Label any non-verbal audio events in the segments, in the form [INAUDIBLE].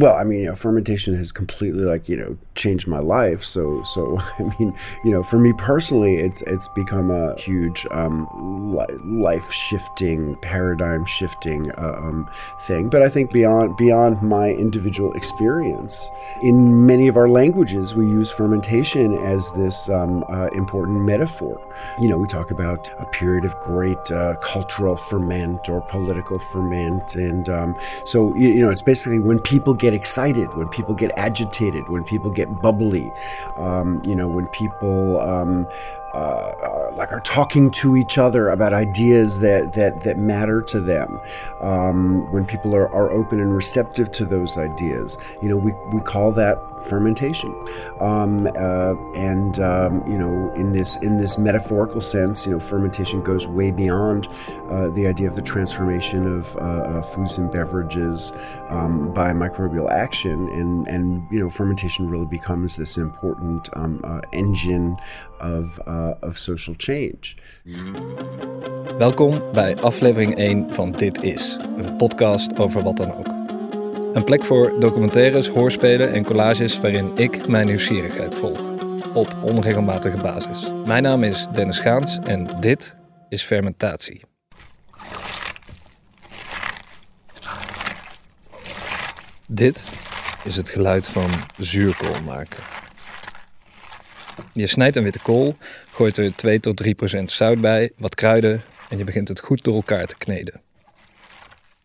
Well, I mean, you know, fermentation has completely like you know changed my life. So, so [LAUGHS] I mean, you know, for me personally, it's it's become a huge um, life shifting, paradigm shifting uh, um, thing. But I think beyond beyond my individual experience, in many of our languages, we use fermentation as this um, uh, important metaphor. You know, we talk about a period of great uh, cultural ferment or political ferment, and um, so you, you know, it's basically when people get excited, when people get agitated, when people get bubbly, um, you know, when people um, uh, uh, like are talking to each other about ideas that that that matter to them. Um, when people are, are open and receptive to those ideas, you know, we, we call that fermentation. Um, uh, and um, you know, in this in this metaphorical sense, you know, fermentation goes way beyond uh, the idea of the transformation of uh, foods and beverages um, by microbial action, and and you know, fermentation really becomes this important um, uh, engine of, uh, of social change. Welkom bij aflevering 1 van Dit Is, een podcast over wat dan ook. Een plek voor documentaires, hoorspelen en collages waarin ik mijn nieuwsgierigheid volg. Op onregelmatige basis. Mijn naam is Dennis Gaans en dit is fermentatie. Dit is het geluid van zuurkool maken. Je snijdt een witte kool, gooit er 2 tot 3 procent zout bij, wat kruiden en je begint het goed door elkaar te kneden.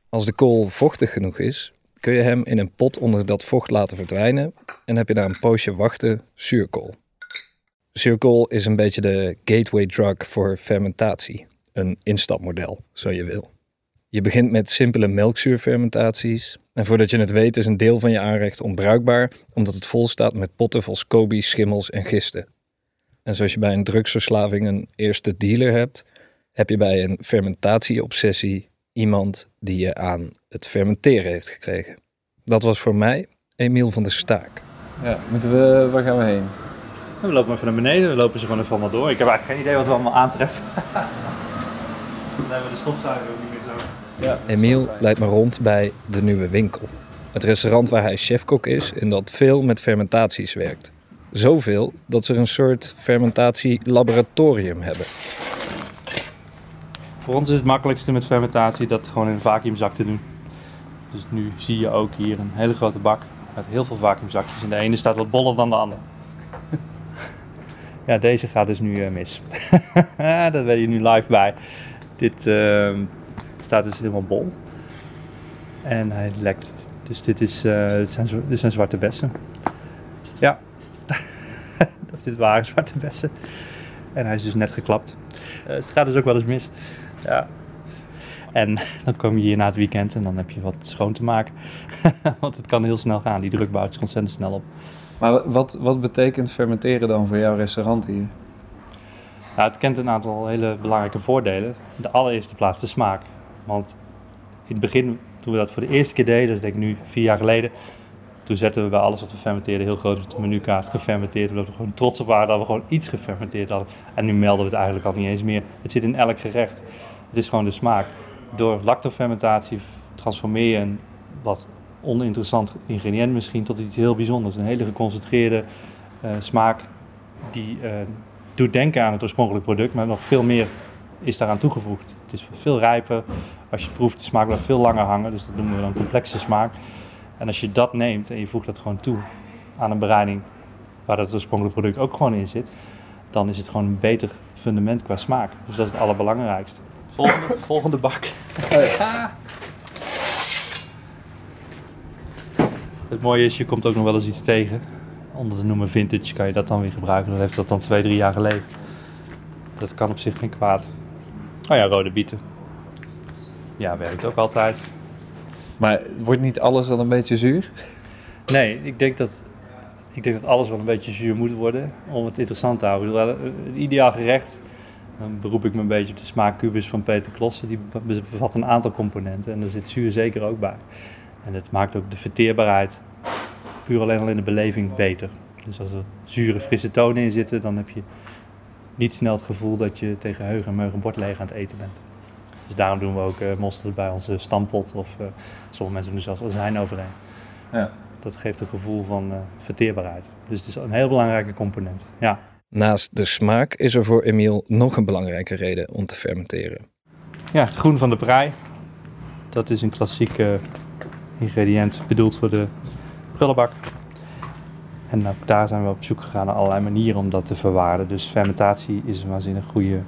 Als de kool vochtig genoeg is, kun je hem in een pot onder dat vocht laten verdwijnen en heb je na een poosje wachten zuurkool. Zuurkool is een beetje de gateway drug voor fermentatie, een instapmodel, zo je wil. Je begint met simpele melkzuurfermentaties. En voordat je het weet is een deel van je aanrecht onbruikbaar, omdat het vol staat met potten vol scobies, schimmels en gisten. En zoals je bij een drugsverslaving een eerste dealer hebt, heb je bij een fermentatieobsessie iemand die je aan het fermenteren heeft gekregen. Dat was voor mij Emiel van der Staak. Ja, moeten we, waar gaan we heen? We lopen even naar beneden, we lopen ze gewoon even allemaal door. Ik heb eigenlijk geen idee wat we allemaal aantreffen. [LAUGHS] Dan hebben we de stofzuiger ook niet meer zo. Ja, Emiel leidt me rond bij de Nieuwe Winkel. Het restaurant waar hij chefkok is en dat veel met fermentaties werkt. Zoveel dat ze er een soort fermentatielaboratorium hebben. Voor ons is het makkelijkste met fermentatie dat gewoon in een vacuümzak te doen. Dus nu zie je ook hier een hele grote bak met heel veel vacuümzakjes. En de ene staat wat boller dan de andere. ja, deze gaat dus nu uh, mis. [LAUGHS] Daar ben je nu live bij. Dit, uh, staat dus helemaal bol. En hij lekt. Dus dit, is, uh, dit, zijn, dit zijn zwarte bessen. Ja, [LAUGHS] of dit waren zwarte bessen. En hij is dus net geklapt. Uh, het gaat dus ook wel eens mis. Ja. En [LAUGHS] dan kom je hier na het weekend en dan heb je wat schoon te maken. [LAUGHS] Want het kan heel snel gaan. Die druk bouwt zich ontzettend snel op. Maar wat, wat betekent fermenteren dan voor jouw restaurant hier? Nou, het kent een aantal hele belangrijke voordelen. De allereerste plaats de smaak. Want in het begin, toen we dat voor de eerste keer deden, dat is denk ik nu vier jaar geleden, toen zetten we bij alles wat we fermenteerden heel groot op de menukaart gefermenteerd. Omdat we gewoon trots op waren dat we gewoon iets gefermenteerd hadden. En nu melden we het eigenlijk al niet eens meer. Het zit in elk gerecht. Het is gewoon de smaak. Door lactofermentatie transformeer je een wat oninteressant ingrediënt misschien tot iets heel bijzonders. Een hele geconcentreerde uh, smaak die uh, doet denken aan het oorspronkelijke product, maar nog veel meer is daaraan toegevoegd. Het is veel rijper. Als je proeft, de smaak blijft veel langer hangen. Dus dat noemen we dan complexe smaak. En als je dat neemt en je voegt dat gewoon toe aan een bereiding waar het oorspronkelijke product ook gewoon in zit, dan is het gewoon een beter fundament qua smaak. Dus dat is het allerbelangrijkste. Volgende, [LAUGHS] volgende bak. Het mooie is, je komt ook nog wel eens iets tegen. Onder de noemer vintage kan je dat dan weer gebruiken. Dan heeft dat dan twee, drie jaar geleden. Dat kan op zich geen kwaad. Oh ja, rode bieten. Ja, werkt ook altijd. Maar wordt niet alles dan een beetje zuur? Nee, ik denk dat, ik denk dat alles wel een beetje zuur moet worden om het interessant te houden. Een ideaal gerecht, dan beroep ik me een beetje op de smaakkubus van Peter Klossen. Die bevat een aantal componenten en daar zit zuur zeker ook bij. En het maakt ook de verteerbaarheid, puur alleen al in de beleving, beter. Dus als er zure, frisse tonen in zitten, dan heb je niet snel het gevoel dat je tegen heug en meug een bord leeg aan het eten bent. Dus daarom doen we ook uh, mosterd bij onze stampot of uh, sommige mensen doen zelfs azijn overheen. Ja. dat geeft een gevoel van uh, verteerbaarheid. Dus het is een heel belangrijke component. Ja. Naast de smaak is er voor Emiel nog een belangrijke reden om te fermenteren. Ja, het groen van de prei. Dat is een klassiek ingrediënt bedoeld voor de prullenbak. En ook daar zijn we op zoek gegaan naar allerlei manieren om dat te verwaarden. Dus fermentatie is een waanzinnig goede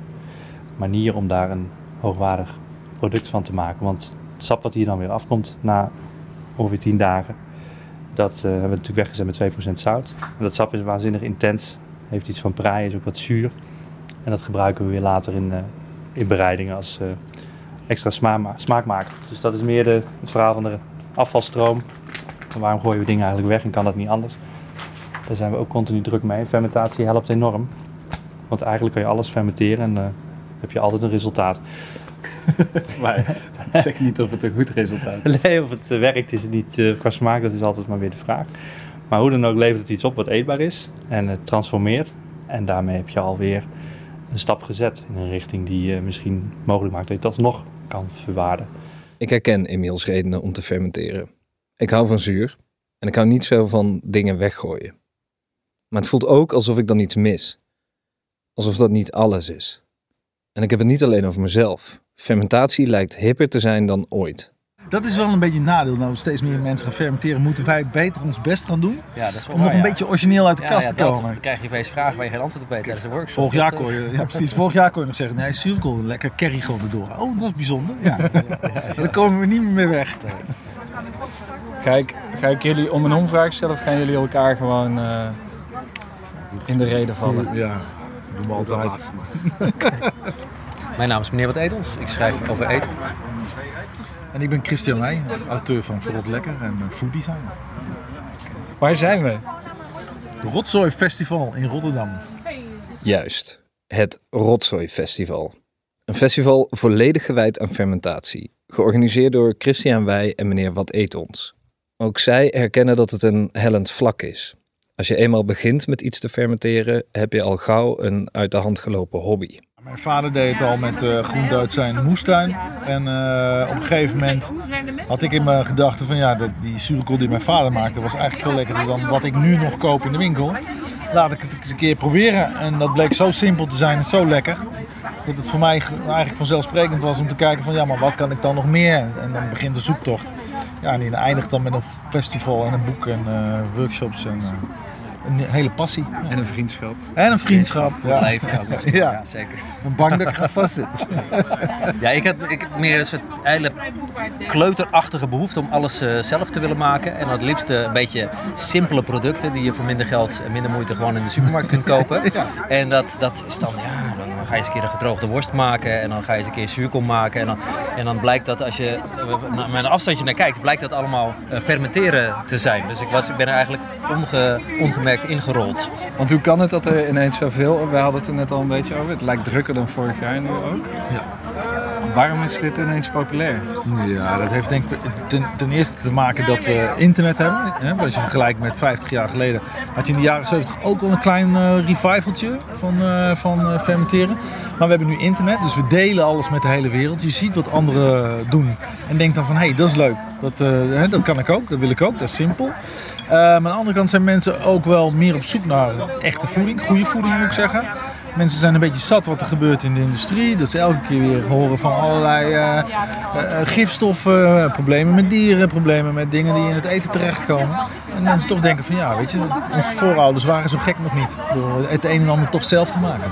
manier om daar een hoogwaardig product van te maken. Want het sap wat hier dan weer afkomt na ongeveer 10 dagen, dat uh, hebben we natuurlijk weggezet met 2% zout. En dat sap is waanzinnig intens, heeft iets van prei, is ook wat zuur. En dat gebruiken we weer later in, uh, in bereidingen als uh, extra sma smaakmaker. Dus dat is meer de, het verhaal van de afvalstroom. En waarom gooien we dingen eigenlijk weg en kan dat niet anders? Daar zijn we ook continu druk mee. Fermentatie helpt enorm. Want eigenlijk kan je alles fermenteren en uh, heb je altijd een resultaat. [LAUGHS] maar zeg niet of het een goed resultaat is. Nee, of het uh, werkt is het niet uh, qua smaak, dat is altijd maar weer de vraag. Maar hoe dan ook levert het iets op wat eetbaar is en het transformeert. En daarmee heb je alweer een stap gezet in een richting die misschien mogelijk maakt dat je het alsnog kan verwaarden. Ik herken Emiels redenen om te fermenteren. Ik hou van zuur en ik hou niet zo van dingen weggooien. Maar het voelt ook alsof ik dan iets mis. Alsof dat niet alles is. En ik heb het niet alleen over mezelf. Fermentatie lijkt hipper te zijn dan ooit. Dat is wel een beetje een nadeel. Nou, steeds meer mensen gaan fermenteren. Moeten wij beter ons best gaan doen? Ja, dat is wel om nog een ja. beetje origineel uit de ja, kast ja, te komen. Dan krijg je opeens vragen waar je geen antwoord op weet tijdens de workshop. Vorig jaar kon eh, je, ja, precies. Vorig jaar kon je nog zeggen, nee, cirkel, lekker curry gewoon erdoor. Oh, dat is bijzonder. [LAUGHS] Ja. Dan komen we niet meer mee weg. Ga ik, ga ik jullie om een omvraag stellen of gaan jullie elkaar gewoon uh, in de reden vallen? Ja, dat doen we altijd. [LAUGHS] Mijn naam is meneer Wat Etels. Ik schrijf over eten. En ik ben Christian Meij, auteur van Verrot Lekker en uh, food designer. Waar zijn we? Rotzooi Festival in Rotterdam. Juist, het Rotzooi Festival. Een festival volledig gewijd aan fermentatie. Georganiseerd door Christian Wij en meneer Wat Eet Ons. Ook zij herkennen dat het een hellend vlak is. Als je eenmaal begint met iets te fermenteren, heb je al gauw een uit de hand gelopen hobby. Mijn vader deed het al met uh, groente uit zijn moestuin. En uh, op een gegeven moment had ik in mijn gedachten van ja, dat, die zuurkool die mijn vader maakte was eigenlijk veel lekkerder dan wat ik nu nog koop in de winkel. Laat ik het eens een keer proberen. En dat bleek zo simpel te zijn en zo lekker. Dat het voor mij eigenlijk vanzelfsprekend was om te kijken van ja, maar wat kan ik dan nog meer? En dan begint de zoektocht. Ja, en die eindigt dan met een festival en een boek en uh, workshops en een hele passie. Ja. En een vriendschap. En een vriendschap. Ja. leven. Ja. [LAUGHS] ja. zeker. Een bang dat ik ga vastzitten. [LAUGHS] ja, ik heb, ik heb meer een soort hele kleuterachtige behoefte om alles uh, zelf te willen maken. En het liefst een beetje simpele producten die je voor minder geld en minder moeite gewoon in de supermarkt kunt [LAUGHS] kopen. En dat, dat is dan, ja, dan ga je eens een keer een gedroogde worst maken. En dan ga je eens een keer zuurkool maken. En dan, en dan blijkt dat als je met een afstandje naar kijkt, blijkt dat allemaal uh, fermenteren te zijn. Dus ik, was, ik ben er eigenlijk onge, ongemerkt ingerold. Want hoe kan het dat er ineens zoveel, we hadden het er net al een beetje over, het lijkt drukker dan vorig jaar nu ook. Ja. Waarom is dit ineens populair? Ja, dat heeft denk ik ten, eerste te maken dat we internet hebben. Hè? Als je vergelijkt met 50 jaar geleden had je in de jaren 70 ook al een klein uh, revivaltje van, uh, van uh, fermenteren. Maar we hebben nu internet, dus we delen alles met de hele wereld. Je ziet wat anderen doen en denkt dan van hé, hey, dat is leuk. Dat, hè, dat kan ik ook, dat wil ik ook, dat is simpel. maar aan de andere kant zijn mensen ook wel meer op zoek naar echte voeding, goede voeding moet ik zeggen. Mensen zijn een beetje zat wat er gebeurt in de industrie. Dat ze elke keer weer horen van allerlei uh, gifstoffen, problemen met dieren, problemen met dingen die in het eten terechtkomen. En mensen toch denken van ja, weet je, onze voorouders waren zo gek nog niet. Door het een en ander toch zelf te maken.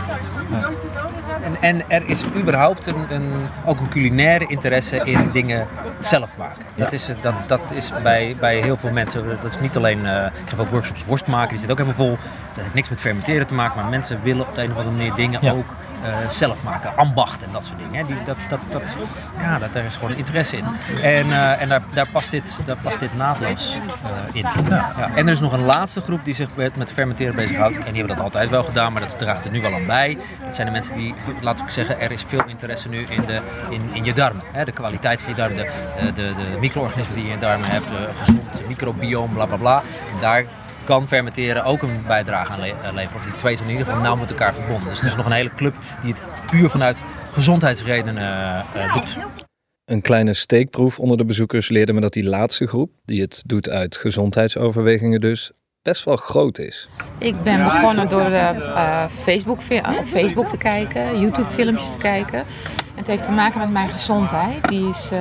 En, er is überhaupt een, een, ook een culinaire interesse in dingen zelf maken. Dat, is, dat, dat is bij, bij heel veel mensen, dat is niet alleen, uh, ik geef ook workshops worst maken, die zit ook helemaal vol. Dat heeft niks met fermenteren te maken, maar mensen willen op de een of andere manier dingen ja. ook zelf maken. Ambacht en dat soort dingen. Hè. Die, dat, dat, dat, ja, dat, daar is gewoon interesse in. En, uh, en daar, daar, past dit, daar past dit naadloos in. Ja. En er is nog een laatste groep die zich met, met fermenteren bezighoudt. En die hebben dat altijd wel gedaan, maar dat draagt er nu wel aan bij. Dat zijn de mensen die, laat ik zeggen, er is veel interesse nu in, de, in, in je darmen. Hè. De kwaliteit van je darmen, de, de, de, de micro-organismen die je in je darmen hebt, de gezond microbiome, bla bla bla. En daar kan fermenteren ook een bijdrage aan le leveren. Of die twee zijn in ieder geval nauw met elkaar verbonden. Dus er is nog een hele club die het puur vanuit gezondheidsredenen uh, doet. Een kleine steekproef onder de bezoekers leerde me dat die laatste groep, die het doet uit gezondheidsoverwegingen dus, best wel groot is. Ik ben begonnen door uh, Facebook, op Facebook te kijken, YouTube-filmpjes te kijken. Het heeft te maken met mijn gezondheid. Die is uh,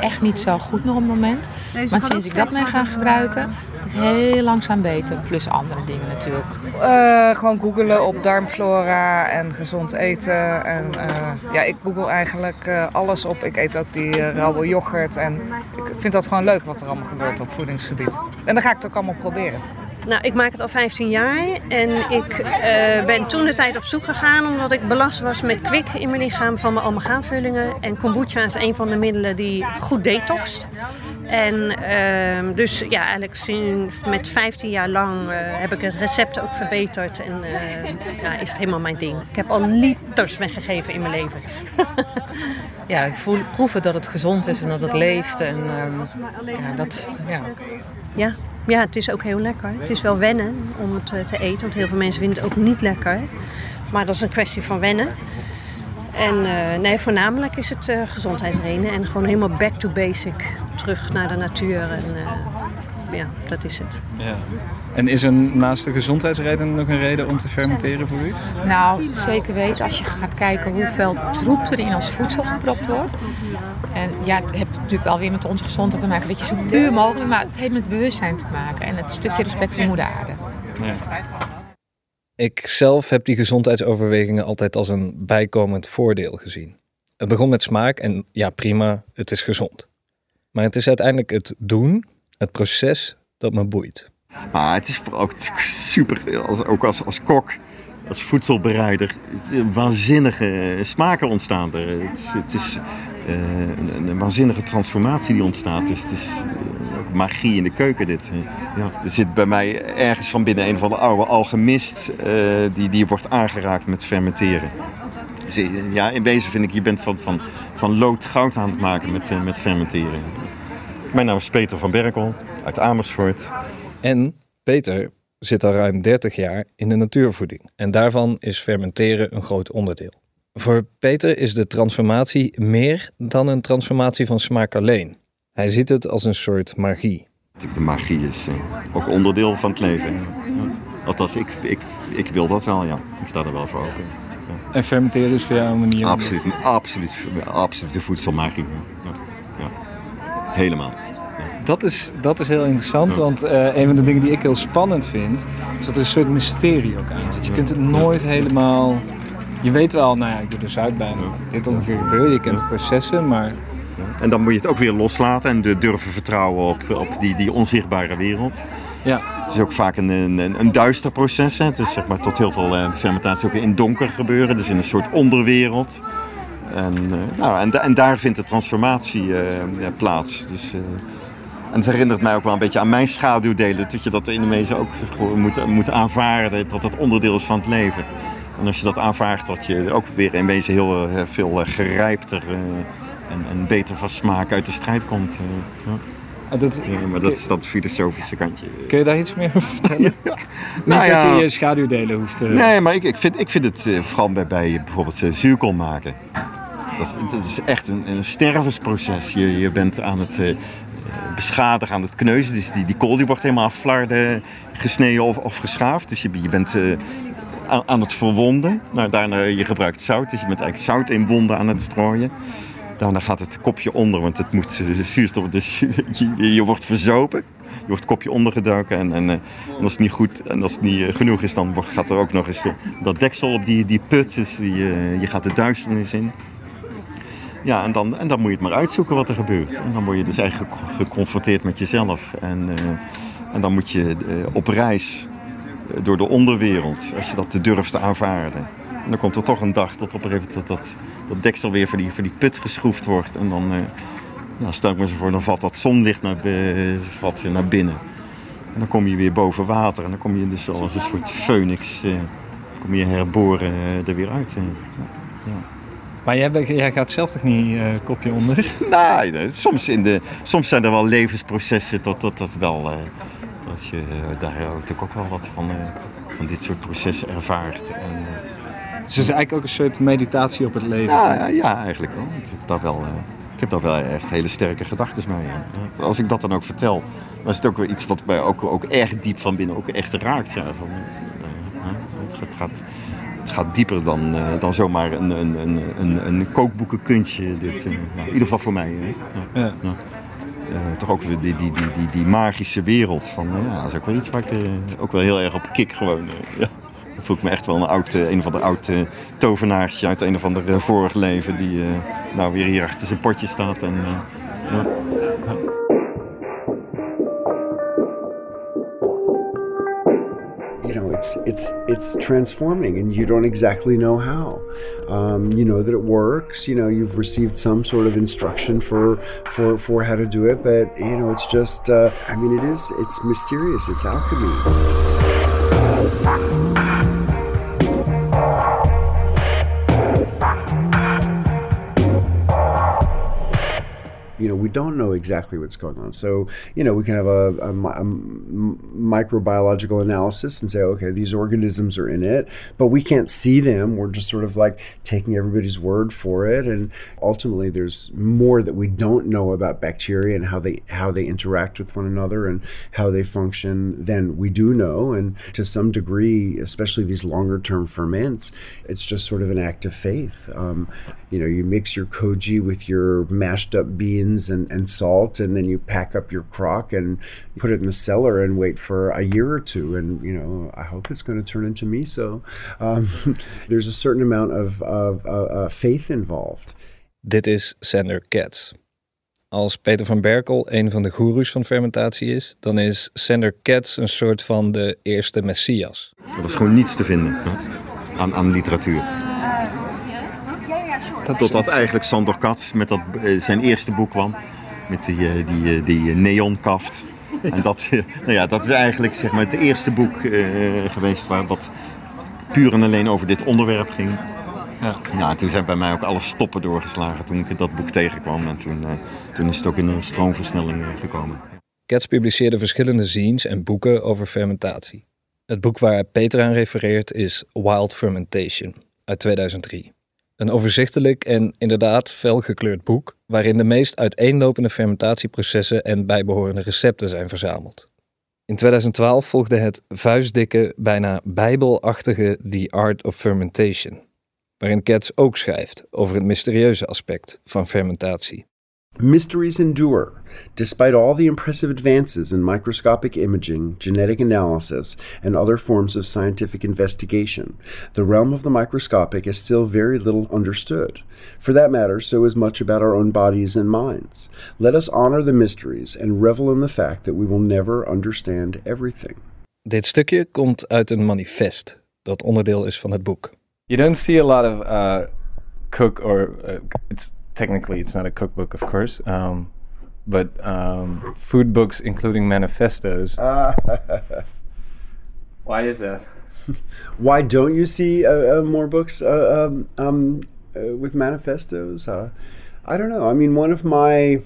echt niet zo goed nog op het moment. Maar sinds ik dat ben gaan gebruiken, wordt het heel langzaam beter. Plus andere dingen natuurlijk. Uh, gewoon googelen op darmflora en gezond eten. En ja, ik google eigenlijk alles op. Ik eet ook die rauwe yoghurt. En ik vind dat gewoon leuk wat er allemaal gebeurt op voedingsgebied. En dan ga ik het ook allemaal proberen. Nou, ik maak het al 15 jaar en ik uh, ben toen de tijd op zoek gegaan omdat ik belast was met kwik in mijn lichaam van mijn amalgaamvullingen. En kombucha is een van de middelen die goed detoxt. En uh, dus ja, eigenlijk sinds, met 15 jaar lang uh, heb ik het recept ook verbeterd en uh, ja, is het helemaal mijn ding. Ik heb al liters weggegeven in mijn leven. [LAUGHS] ja, ik voel, proeven dat het gezond is en dat het leeft en um, ja, dat, ja. Ja, ja, het is ook heel lekker. Het is wel wennen om het eh, te eten, want heel veel mensen vinden het ook niet lekker. Maar dat is een kwestie van wennen. En uh, nee, voornamelijk is het uh, gezondheidsreden en gewoon helemaal back to basic. Terug naar de natuur en uh, ja, dat is het. Ja. En is er naast de gezondheidsreden nog een reden om te fermenteren voor u? Nou, zeker weten als je gaat kijken hoeveel troep er in ons voedsel gepropt wordt. En ja, het heeft natuurlijk wel weer met onze gezondheid te maken. Dat je zo puur mogelijk, maar het heeft met bewustzijn te maken. En het stukje respect voor moeder aarde. Ja. Ik zelf heb die gezondheidsoverwegingen altijd als een bijkomend voordeel gezien. Het begon met smaak en ja, prima, het is gezond. Maar het is uiteindelijk het doen, het proces, dat me boeit. Maar het is ook super, als, ook als, als kok, als voedselbereider, waanzinnige smaken ontstaan er. Het is, het is uh, een, waanzinnige transformatie die ontstaat. Dus het is uh, ook magie in de keuken dit. Ja, er zit bij mij ergens van binnen een van de oude alchemist uh, die, die wordt aangeraakt met fermenteren. Dus ja, in wezen vind ik, je bent van, van, van lood goud aan het maken met, met fermenteren. Mijn naam is Peter van Berkel uit Amersfoort. En Peter zit al ruim 30 jaar in de natuurvoeding. En daarvan is fermenteren een groot onderdeel. Voor Peter is de transformatie meer dan een transformatie van smaak alleen. Hij ziet het als een soort magie. De magie is eh, ook onderdeel van het leven. Ja. Althans, ik, ik, ik wil dat wel, ja. Ik sta er wel voor open. Ja. En fermenteren is voor jou een manier? Absoluut, absoluut, absoluut de voedselmagie. Ja. ja. Helemaal. Dat is, dat is heel interessant, want uh, een van de dingen die ik heel spannend vind, is dat er een soort mysterie ook aan zit. Je kunt het nooit helemaal je weet wel, nou ja, ik doe zout bij. Dit ongeveer gebeurt. Je kent de processen, maar... En dan moet je het ook weer loslaten en durven vertrouwen op, op die, die onzichtbare wereld. Ja. Het is ook vaak een, een, een duister proces. Hè. Het is zeg maar tot heel veel uh, fermentatie ook in donker gebeuren. Dus in een soort onderwereld. En, uh, nou, en, en, daar vindt de transformatie uh, plaats. Dus, en het herinnert mij ook wel een beetje aan mijn schaduwdelen. Dat je dat in de meeste ook moet, moet aanvaarden. Dat dat onderdeel is van het leven. En als je dat aanvaardt, dat je ook weer in wezen heel eh, veel eh, gerijpter eh, en, en, beter van smaak uit de strijd komt. Ja. Ah, dat, ja, maar dat is dat filosofische kantje. Kun je daar iets meer over vertellen? [LAUGHS] ja. nou, Niet dat je je schaduwdelen hoeft te... Nee, maar ik, ik, vind, ik vind het vooral bij, bij bijvoorbeeld uh, zuurkool maken. Dat is, dat is echt een, een stervensproces. Je, je bent aan het uh, beschadigen, aan het kneuzen. Dus die, die kool die wordt helemaal flarden gesneden of, of geschaafd. Dus je, je bent aan, het verwonden. Nou, daarna je gebruikt zout, dus je bent eigenlijk zout in wonden aan het strooien. Daarna gaat het kopje onder, want het moet zuurstof, dus [LAUGHS] je, je wordt verzopen. Je wordt kopje ondergedoken en, en, eh, en, als het niet goed en als het niet eh, genoeg is, dan gaat er ook nog eens eh, dat deksel op die, die put. Dus die, je gaat de duisternis in. Ja, en dan, en dan moet je het maar uitzoeken wat er gebeurt. En dan word je dus eigenlijk geconfronteerd met jezelf. En, en dan moet je op reis door de onderwereld, als je dat durft te aanvaarden. En dan komt er toch een dag tot op een gegeven moment dat, dat, dat deksel weer voor die, voor die put geschroefd wordt. En dan, nou, stel ik me zo voor, dan valt dat zonlicht naar, valt naar binnen. En dan kom je weer boven water en dan kom je dus als een soort phoenix, uh, kom je herboren uh, er weer uit. Ja. Maar jij, jij, gaat zelf toch niet kopje onder? Nee, soms, in de, soms zijn er wel levensprocessen dat dat, dat wel dat je eh, daar natuurlijk ook wel wat van, eh, van dit soort processen ervaart. En, dus het is eigenlijk ook een soort meditatie op het leven? Nou, ja, ja, eigenlijk wel. Ik heb daar wel, ik heb daar wel echt hele sterke gedachten mee. Ja. Als ik dat dan ook vertel, dan is het ook weer iets wat mij ook, ook erg diep van binnen ook echt raakt. Ja, van, het, het, gaat, het gaat dieper dan, uh, dan zomaar een, een, een, een, een kookboekenkunstje. Dit, uh, in ieder geval voor mij. Ja. Ja. Toch ook weer die, die, die, die, die magische wereld. Van, ja, dat is ook wel iets waar ik ook wel heel erg op kik gewoon. ja. Dan voel ik me echt wel een, oud, een van de oude tovenaartje uit een of ander vorig leven. Die nou weer hier achter zijn potje staat. En, ja. It's it's it's transforming and you don't exactly know how. Um, you know that it works you know you've received some sort of instruction for for for how to do it but you know it's just uh, i mean it is it's mysterious it's alchemy you know, we don't know exactly what's going on. So, you know, we can have a, a, a, microbiological analysis and say, okay, these organisms are in it, but we can't see them. We're just sort of like taking everybody's word for it. And ultimately, there's more that we don't know about bacteria and how they how they interact with one another and how they function than we do know. And to some degree, especially these longer term ferments, it's just sort of an act of faith. Um, you know, you mix your koji with your mashed up beans and, and salt, and then you pack up your crock and put it in the cellar and wait for a year or two. And you know, I hope it's going to turn into miso. Um, [LAUGHS] there's a certain amount of, of uh, uh, faith involved. Dit is Sander Katz. Als Peter van Berkel een van de goeroes van fermentatie is, dan is Sander Katz een soort van de eerste messias. Er was gewoon niets te vinden aan, aan literatuur. Dat Totdat eigenlijk Sandor Katz met dat, zijn eerste boek kwam. Met die, die, die neonkaft. En dat, [LAUGHS] nou ja, dat is eigenlijk zeg maar, het eerste boek uh, geweest waar dat puur en alleen over dit onderwerp ging. Ja. Nou, toen zijn bij mij ook alle stoppen doorgeslagen toen ik dat boek tegenkwam. En toen, uh, toen is het ook in een stroomversnelling uh, gekomen. Katz publiceerde verschillende zines en boeken over fermentatie. Het boek waar Peter aan refereert is Wild Fermentation uit 2003. Een overzichtelijk en inderdaad felgekleurd boek waarin de meest uiteenlopende fermentatieprocessen en bijbehorende recepten zijn verzameld. In 2012 volgde het vuistdikke, bijna bijbelachtige The Art of Fermentation, waarin Katz ook schrijft over het mysterieuze aspect van fermentatie. Mysteries endure, despite all the impressive advances in microscopic imaging, genetic analysis, and other forms of scientific investigation. The realm of the microscopic is still very little understood. For that matter, so is much about our own bodies and minds. Let us honor the mysteries and revel in the fact that we will never understand everything. Dit stukje komt uit een manifest dat onderdeel is van het boek. You don't see a lot of uh, cook or uh, it's technically it's not a cookbook, of course, um, but um, food books including manifestos. [LAUGHS] Why is that? [LAUGHS] Why don't you see uh, uh, more books uh, um, um uh, with manifestos? Uh, I don't know. I mean, one of my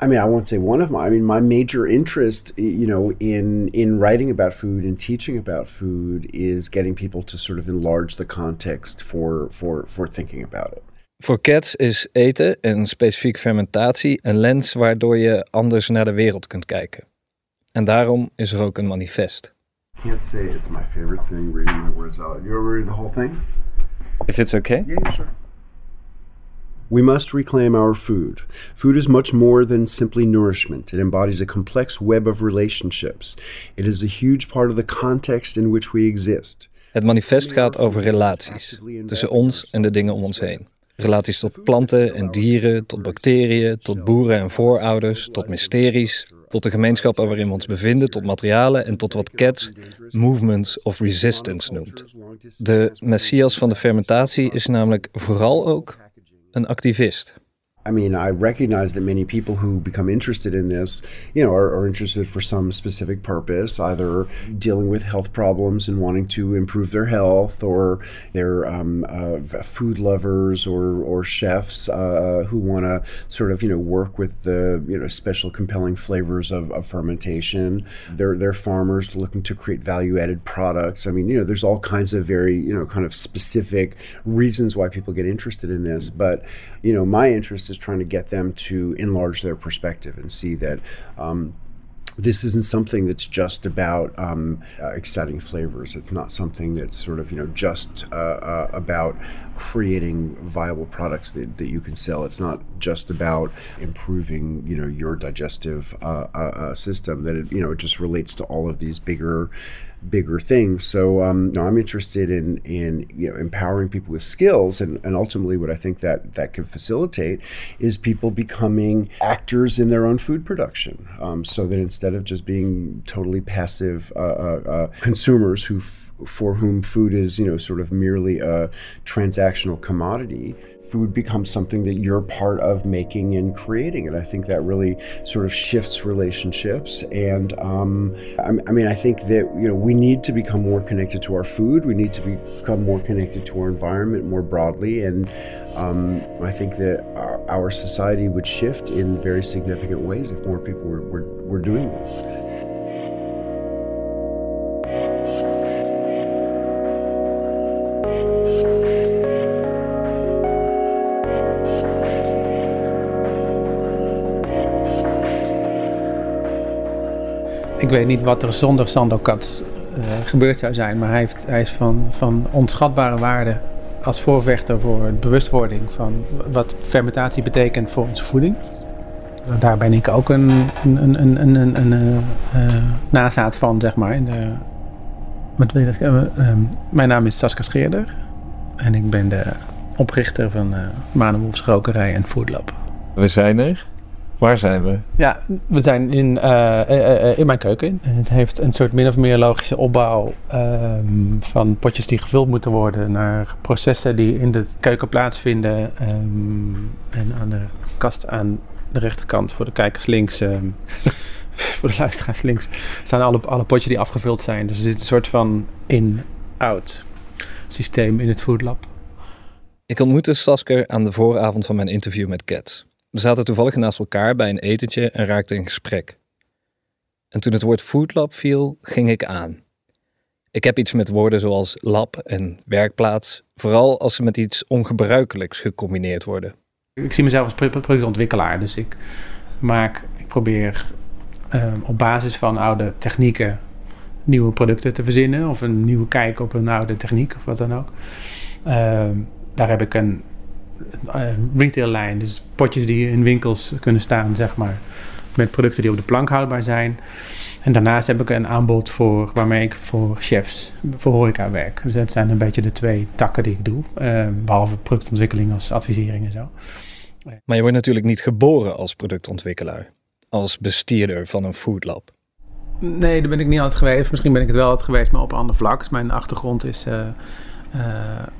I mean, I won't say one of my. I mean, my major interest, you know, in in writing about food and teaching about food is getting people to sort of enlarge the context for for for thinking about it. Voor Cats is eten en specifiek fermentatie een lens waardoor je anders naar de wereld kunt kijken. En daarom is er ook een manifest. Can't say it's my favorite thing reading my words out. You ever read the whole thing? If it's okay? Yeah, sure. We must reclaim our food. Food is much more than simply nourishment. It embodies a complex web of relationships. It is a huge part of the context in which we exist. Het manifest gaat over relaties tussen ons en de dingen om ons heen. Relaties tot planten en dieren, tot bacteriën, tot boeren en voorouders, tot mysteries, tot de gemeenschappen waarin we ons bevinden, tot materialen en tot wat Cats movements of resistance noemt. De messias van de fermentatie is namelijk vooral ook een activist. I mean, I recognize that many people who become interested in this, you know, are, are, interested for some specific purpose, either dealing with health problems and wanting to improve their health, or they're um, uh, food lovers or or chefs uh, who want to sort of you know work with the you know special compelling flavors of, of fermentation. They're they're farmers looking to create value added products. I mean, you know, there's all kinds of very you know kind of specific reasons why people get interested in this, but you know, my interest is is trying to get them to enlarge their perspective and see that um, this isn't something that's just about um, uh, exciting flavors. It's not something that's sort of you know just uh, uh, about creating viable products that, that you can sell. It's not just about improving you know your digestive uh, uh, uh, system. That it you know it just relates to all of these bigger bigger things. So um, I'm interested in in you know empowering people with skills, and, and ultimately what I think that that can facilitate is people becoming actors in their own food production. Um, so that instead of just being totally passive uh, uh, uh consumers who f- for whom food is you know sort of merely a transactional commodity food becomes something that you're part of making and creating. And I think that really sort of shifts relationships. And um, I, mean, I think that, you know, we need to become more connected to our food. We need to become more connected to our environment more broadly. And um, I think that our, our, society would shift in very significant ways if more people were, were, were doing this. Ik weet niet wat er zonder Sandokat uh, gebeurd zou zijn. Maar hij, heeft, hij is van, van onschatbare waarde als voorvechter voor bewustwording van wat fermentatie betekent voor onze voeding. Daar ben ik ook een, een, een, een, een, een uh, nazaat van, zeg maar. In de, wat wil dat? Uh, mijn naam is Saskia Scheerder en ik ben de oprichter van uh, Manenwolfs Rokerij en Foodlab. We zijn er. Waar zijn we? Ja, we zijn in, uh, uh, in mijn keuken. Het heeft een soort min of meer logische opbouw ehm, van potjes die gevuld moeten worden naar processen die in de keuken plaatsvinden. Um, en aan de kast aan de rechterkant voor de kijkers links, um, [LAUGHS] voor de luisteraars links, staan alle, alle potjes die afgevuld zijn. Dus er zit een soort van in-out systeem in het foodlab. Ik ontmoette Sasker aan de vooravond van mijn interview met Cats. We zaten toevallig naast elkaar bij een etentje en raakten in gesprek. En toen het woord foodlab viel, ging ik aan. Ik heb iets met woorden zoals lab en werkplaats, vooral als ze met iets ongebruikelijks gecombineerd worden. Ik zie mezelf als productontwikkelaar, dus ik maak, ik probeer ehm, op basis van oude technieken nieuwe producten te verzinnen of een nieuwe kijk op een oude techniek of wat dan ook. Ehm, daar heb ik een retaillijn. Dus potjes die in winkels kunnen staan, zeg maar. Met producten die op de plank houdbaar zijn. En daarnaast heb ik een aanbod voor, waarmee ik voor chefs, voor horeca werk. Dus dat zijn een beetje de twee takken die ik doe. Uh, behalve productontwikkeling als advisering en zo. Maar je wordt natuurlijk niet geboren als productontwikkelaar. Als bestierder van een foodlab. Nee, daar ben ik niet altijd geweest. Misschien ben ik het wel altijd geweest, maar op een ander vlak. Dus mijn achtergrond is... Uh,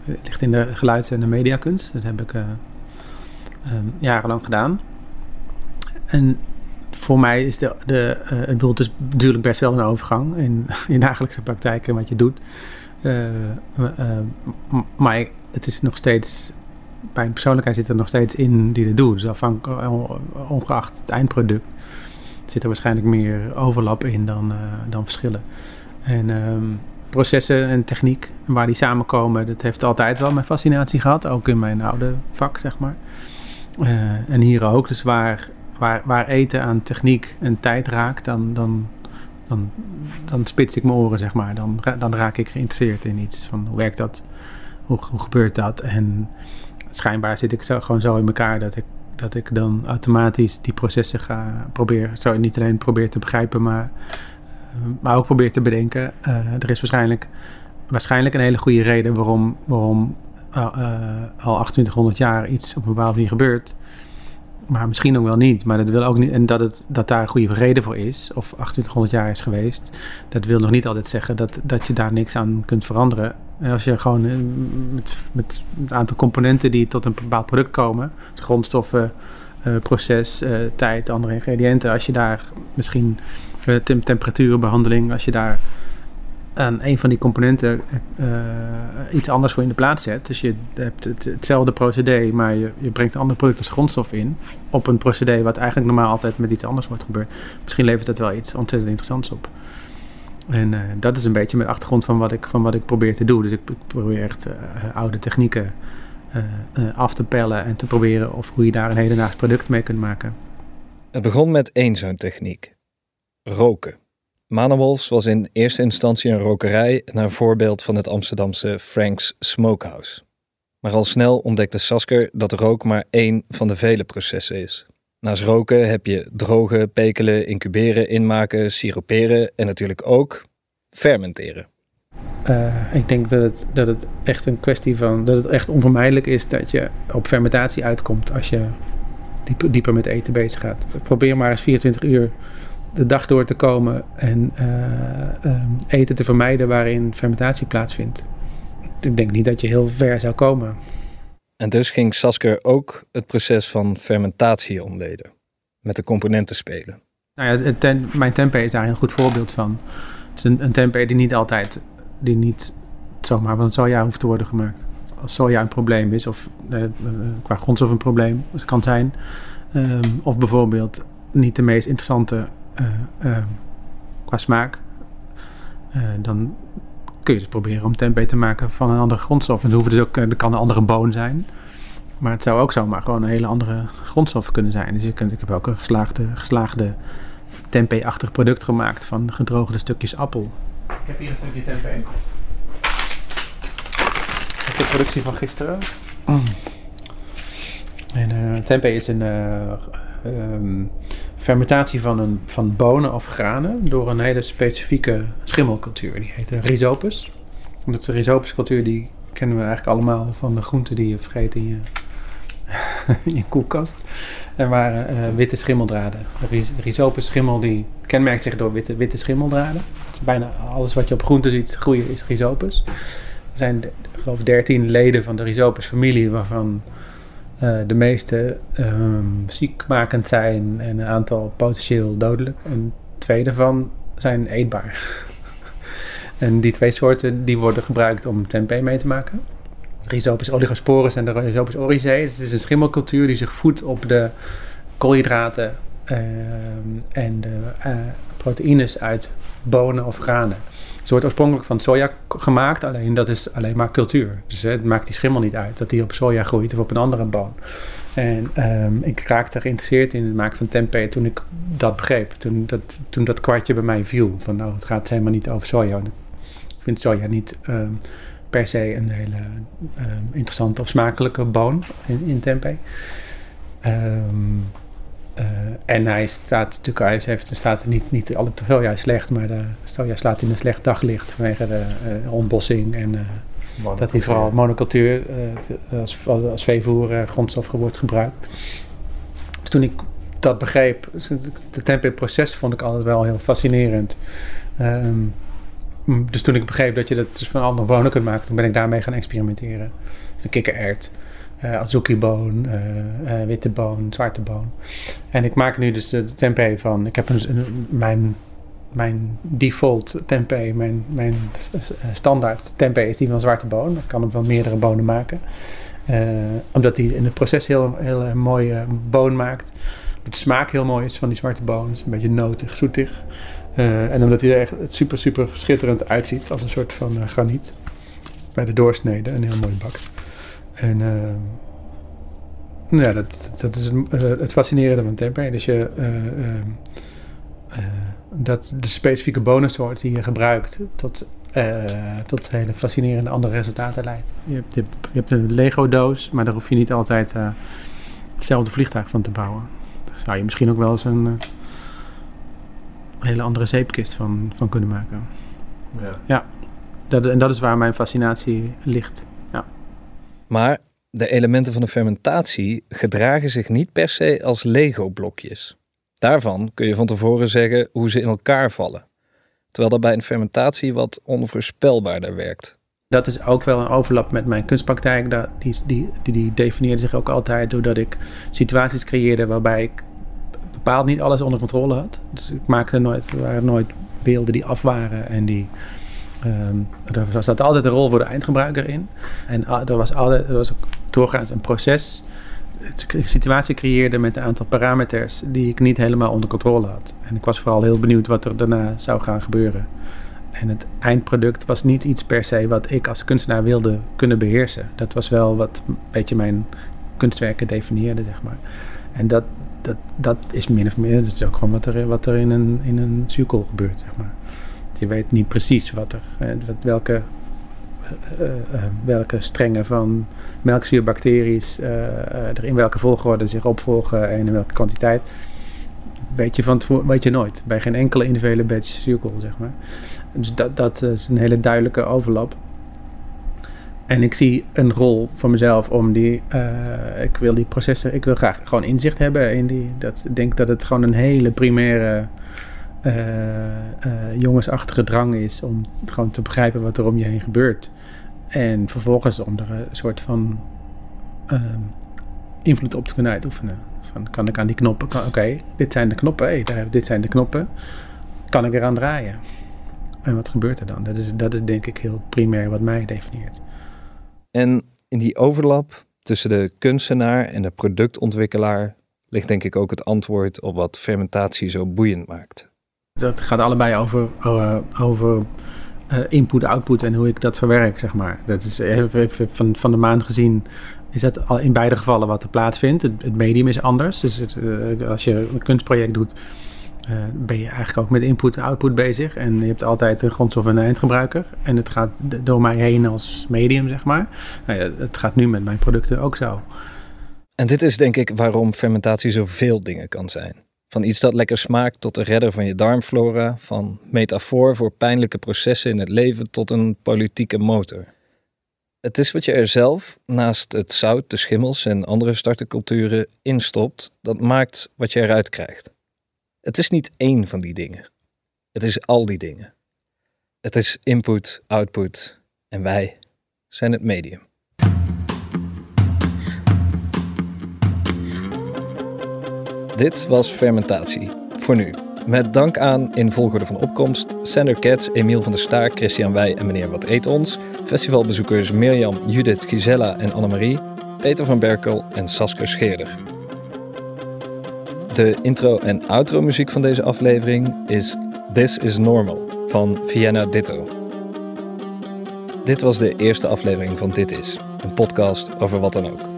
ligt in de geluids- en de mediakunst. Dat heb ik um, jarenlang gedaan. En voor mij is de, de uh, het het is natuurlijk best wel een overgang in [LAUGHS] je dagelijkse praktijk en wat je doet. maar het is nog steeds, bij een persoonlijkheid zit er nog steeds in die het doet. Dus ongeacht het eindproduct, zit er waarschijnlijk meer overlap in dan, dan verschillen. En um, processen en techniek, waar die samenkomen, dat heeft altijd wel mijn fascinatie gehad. Ook in mijn oude vak, zeg maar. Uh, en hier ook. Dus waar, waar, waar eten aan techniek en tijd raakt, dan, dan, dan, dan spits ik mijn oren, zeg maar. Dan, dan raak ik geïnteresseerd in iets. Van hoe werkt dat? Hoe, hoe gebeurt dat? En schijnbaar zit ik zo, gewoon zo in elkaar dat ik, dat ik dan automatisch die processen ga proberen. Zo niet alleen probeer te begrijpen, maar maar ook probeer te bedenken. Uh, er is waarschijnlijk, waarschijnlijk een hele goede reden waarom, waarom uh, al 2800 jaar iets op een bepaalde manier gebeurt. Maar misschien ook wel niet. Maar dat wil ook niet. En dat, het, dat daar een goede reden voor is, of 2800 jaar is geweest, dat wil nog niet altijd zeggen dat, dat je daar niks aan kunt veranderen. Als je gewoon met, met het aantal componenten die tot een bepaald product komen, grondstoffen, uh, proces, tijd, andere ingrediënten, als je daar misschien uh, temperaturenbehandeling, als je daar aan een van die componenten uh, iets anders voor in de plaats zet. Dus je hebt het, hetzelfde procedé, maar je, je, brengt een ander product als grondstof in. Op een procedé wat eigenlijk normaal altijd met iets anders wordt gebeurd. Misschien levert dat wel iets ontzettend interessants op. En uh, dat is een beetje mijn achtergrond van wat ik, van wat ik probeer te doen. Dus ik, ik probeer echt oude technieken af te pellen en te proberen of hoe je daar een hedendaags product mee kunt maken. Het begon met één zo'n techniek: roken. Manewolfs was in eerste instantie een rokerij naar voorbeeld van het Amsterdamse Frank's Smokehouse. Maar al snel ontdekte Sasker dat rook maar één van de vele processen is. Naast roken heb je drogen, pekelen, incuberen, inmaken, siroperen en natuurlijk ook fermenteren. Uh, ik denk dat het, dat het echt een kwestie van dat het echt onvermijdelijk is dat je op fermentatie uitkomt als je dieper, dieper met eten bezig gaat. Probeer maar eens 24 uur de dag door te komen en uh, uh, eten te vermijden waarin fermentatie plaatsvindt. Ik denk niet dat je heel ver zou komen. En dus ging Sasker ook het proces van fermentatie omleden. Met de componenten spelen. Nou ja, ten, mijn tempeh is daar een goed voorbeeld van. Het is een, een tempeh die niet altijd, die niet zomaar van soja hoeft te worden gemaakt. Als soja een probleem is, of uh, qua grondstof een probleem kan zijn. Um, of bijvoorbeeld niet de meest interessante uh, qua smaak. dan kun je dus proberen om tempeh te maken van een andere grondstof. En dat, dus ook, dat kan een andere boon zijn. Maar het zou ook zomaar gewoon een hele andere grondstof kunnen zijn. Dus je kunt, ik heb ook een geslaagde, geslaagde tempeh-achtig product gemaakt van gedroogde stukjes appel. Ik heb hier een stukje tempeh. Het is de productie van gisteren. En uh, tempeh is een uh, um, fermentatie van, een, van bonen of granen door een hele specifieke schimmelcultuur. Die heet rhizopus. Omdat de rhizopus cultuur die kennen we eigenlijk allemaal van de groenten die je vergeet in je, [LAUGHS] in koelkast. Er waren uh, witte schimmeldraden. De rhizopus schimmel die kenmerkt zich door witte, witte schimmeldraden. Bijna alles wat je op groenten ziet groeien is rhizopus. Er zijn, geloof ik, dertien leden van de rhizopus familie waarvan uh, de meeste um, ziekmakend zijn en een aantal potentieel dodelijk. En twee daarvan zijn eetbaar. [LAUGHS] en die twee soorten die worden gebruikt om tempeh mee te maken. Rhizopus oligosporus en de Rhizopus oryzae. Het is een schimmelcultuur die zich voedt op de koolhydraten uh, en de uh, proteïnes uit bonen of granen. Ze wordt oorspronkelijk van soja gemaakt, alleen dat is alleen maar cultuur. Dus hè, het maakt die schimmel niet uit dat die op soja groeit of op een andere boon. En um, ik raakte geïnteresseerd in het maken van tempeh toen ik dat begreep. Toen dat, toen dat kwartje bij mij viel. Van nou, het gaat helemaal niet over soja. ik vind soja niet um, per se een hele um, interessante of smakelijke boon in, in tempeh. Uh, en hij staat natuurlijk, hij heeft, staat niet, niet alle soja slecht, maar de soja slaat in een slecht daglicht vanwege de uh, ontbossing en uh, dat hij vooral monocultuur als, als veevoer grondstof wordt gebruikt. Dus toen ik dat begreep, het tempeh-proces vond ik altijd wel heel fascinerend. Um, dus toen ik begreep dat je dat dus van andere bonen kunt maken, toen ben ik daarmee gaan experimenteren. Een kikkererwt uh, azuki-boon, uh, uh, witte boon, zwarte boon. En ik maak nu dus de, tempeh van... Ik heb een, mijn, mijn default tempeh, mijn, mijn standaard tempeh is die van zwarte boon. Ik kan hem van meerdere bonen maken. omdat hij in het proces heel, heel mooie boon maakt. De smaak heel mooi is van die zwarte boon. is een beetje notig, zoetig. en omdat hij er echt super, super schitterend uitziet. Als een soort van graniet. Bij de doorsnede en heel mooi bakt. En uh, ja, dat, dat is het, uh, het fascinerende van tempeh. Dus je, uh, dat de specifieke bonensoort die je gebruikt tot, tot hele fascinerende andere resultaten leidt. Je hebt, je hebt een Lego-doos, maar daar hoef je niet altijd hetzelfde vliegtuig van te bouwen. Daar zou je misschien ook wel eens een hele andere zeepkist van, van kunnen maken. Ja. ja. Dat, en dat is waar mijn fascinatie ligt. Maar de elementen van de fermentatie gedragen zich niet per se als Lego-blokjes. Daarvan kun je van tevoren zeggen hoe ze in elkaar vallen. Terwijl dat bij een fermentatie wat onvoorspelbaarder werkt. Dat is ook wel een overlap met mijn kunstpraktijk. Die, die, die, die definieerde zich ook altijd doordat ik situaties creëerde waarbij ik bepaald niet alles onder controle had. Dus ik maakte nooit, er waren nooit beelden die af waren en die Um, er zat altijd een rol voor de eindgebruiker in. En uh, er was, altijd, was ook doorgaans een proces. Een situatie creëerde met een aantal parameters die ik niet helemaal onder controle had. En ik was vooral heel benieuwd wat er daarna zou gaan gebeuren. En het eindproduct was niet iets per se wat ik als kunstenaar wilde kunnen beheersen. Dat was wel wat een beetje mijn kunstwerken definieerde, zeg maar. En dat, dat, dat is min of meer, dat is ook gewoon wat er, wat er in een, in een cirkel gebeurt, zeg maar. Je weet niet precies wat er, eh, welke, uh, uh, welke strengen van melkzuurbacteriën er in welke volgorde zich opvolgen en in welke kwantiteit. Weet je, van weet je nooit. Bij geen enkele individuele batch cirkel, zeg maar. Dus dat, dat is een hele duidelijke overlap. En ik zie een rol voor mezelf om die. Ik wil die processen. Ik wil graag gewoon inzicht hebben in die. Dat, ik denk dat het gewoon een hele primaire. Uh, uh, jongensachtige drang is om gewoon te begrijpen wat er om je heen gebeurt. En vervolgens om er een soort van invloed op te kunnen uitoefenen. Van, kan ik aan die knoppen. Oké, dit zijn de knoppen. Hey, daar, dit zijn de knoppen. Kan ik eraan draaien? En wat gebeurt er dan? Dat is, dat is denk ik heel primair wat mij definieert. En in die overlap tussen de kunstenaar en de productontwikkelaar ligt denk ik ook het antwoord op wat fermentatie zo boeiend maakt. Dat gaat allebei over, uh, over uh, input, output en hoe ik dat verwerk, zeg maar. Dat is even, van, van de maan gezien is dat al in beide gevallen wat er plaatsvindt. Het, medium is anders. Dus het, uh, als je een kunstproject doet, ben je eigenlijk ook met input en output bezig. En je hebt altijd een grondstof en een eindgebruiker. En het gaat door mij heen als medium, zeg maar. Nou ja, het gaat nu met mijn producten ook zo. En dit is denk ik waarom fermentatie zoveel dingen kan zijn. Van iets dat lekker smaakt tot een redder van je darmflora. Van metafoor voor pijnlijke processen in het leven tot een politieke motor. Het is wat je er zelf, naast het zout, de schimmels en andere starterculturen, instopt, dat maakt wat je eruit krijgt. Het is niet één van die dingen. Het is al die dingen. Het is input, output en wij zijn het medium. Dit was fermentatie. Voor nu. Met dank aan in volgorde van opkomst Sander Katz, Emiel van der Staar, Christian Wij en meneer Wat Eet Ons. Festivalbezoekers Mirjam, Judith, Gisella en Annemarie. Peter van Berkel en Saske Scheerder. De intro en outro muziek van deze aflevering is This is Normal van Vienna Ditto. Dit was de eerste aflevering van Dit Is, een podcast over wat dan ook.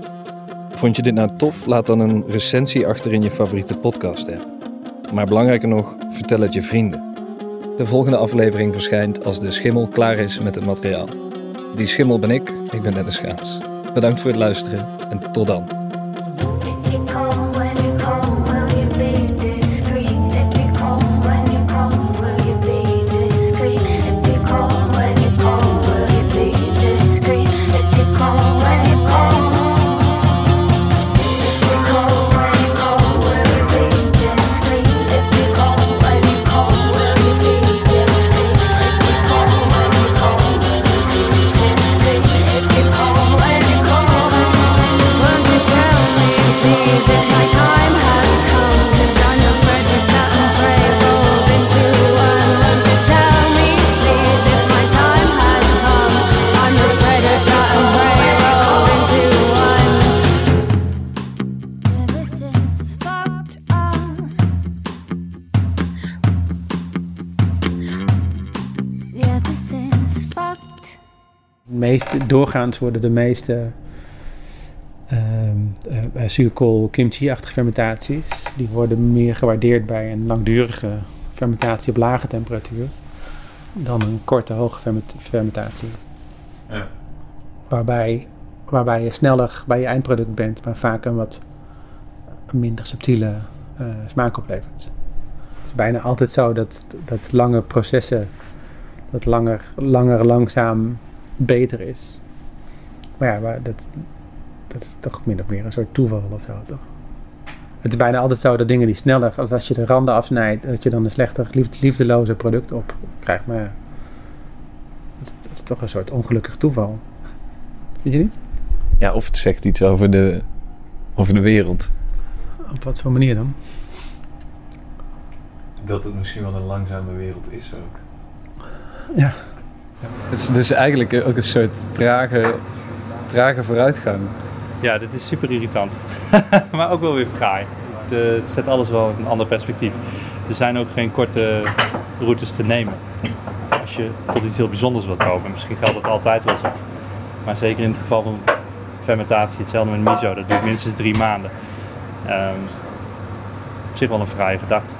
Vond je dit nou tof? Laat dan een recensie achter in je favoriete podcast app. Maar belangrijker nog, vertel het je vrienden. De volgende aflevering verschijnt als de schimmel klaar is met het materiaal. Die schimmel ben ik, ik ben Dennis Schaats. Bedankt voor het luisteren en tot dan. Doorgaans worden de meeste uh, uh, zuurkool, kimchi-achtige fermentaties, die worden meer gewaardeerd bij een langdurige fermentatie op lage temperatuur dan een korte, hoge fermentatie. Ja. Waarbij, waarbij je sneller bij je eindproduct bent, maar vaak een wat minder subtiele uh, smaak oplevert. Het is bijna altijd zo dat, dat lange processen, dat langer, langer langzaam beter is. Maar ja, maar dat, dat is toch min of meer een soort toeval of zo, toch? Het is bijna altijd zo dat dingen die sneller, als, als je de randen afsnijdt, dat je dan een slechter, liefdeloze product op krijgt. Maar dat, dat is toch een soort ongelukkig toeval. Vind je niet? Ja, of het zegt iets over de, over de wereld. Op wat voor manier dan? Dat het misschien wel een langzame wereld is ook. Ja, het is dus eigenlijk ook een soort trage, trage vooruitgang. Ja, dit is super irritant. [LAUGHS] maar ook wel weer fraai. Het, het zet alles wel in een ander perspectief. Er zijn ook geen korte routes te nemen. als je tot iets heel bijzonders wilt komen. Misschien geldt dat altijd wel zo. Maar zeker in het geval van fermentatie, hetzelfde met miso, dat duurt minstens drie maanden. Um, op zich wel een fraaie gedachte.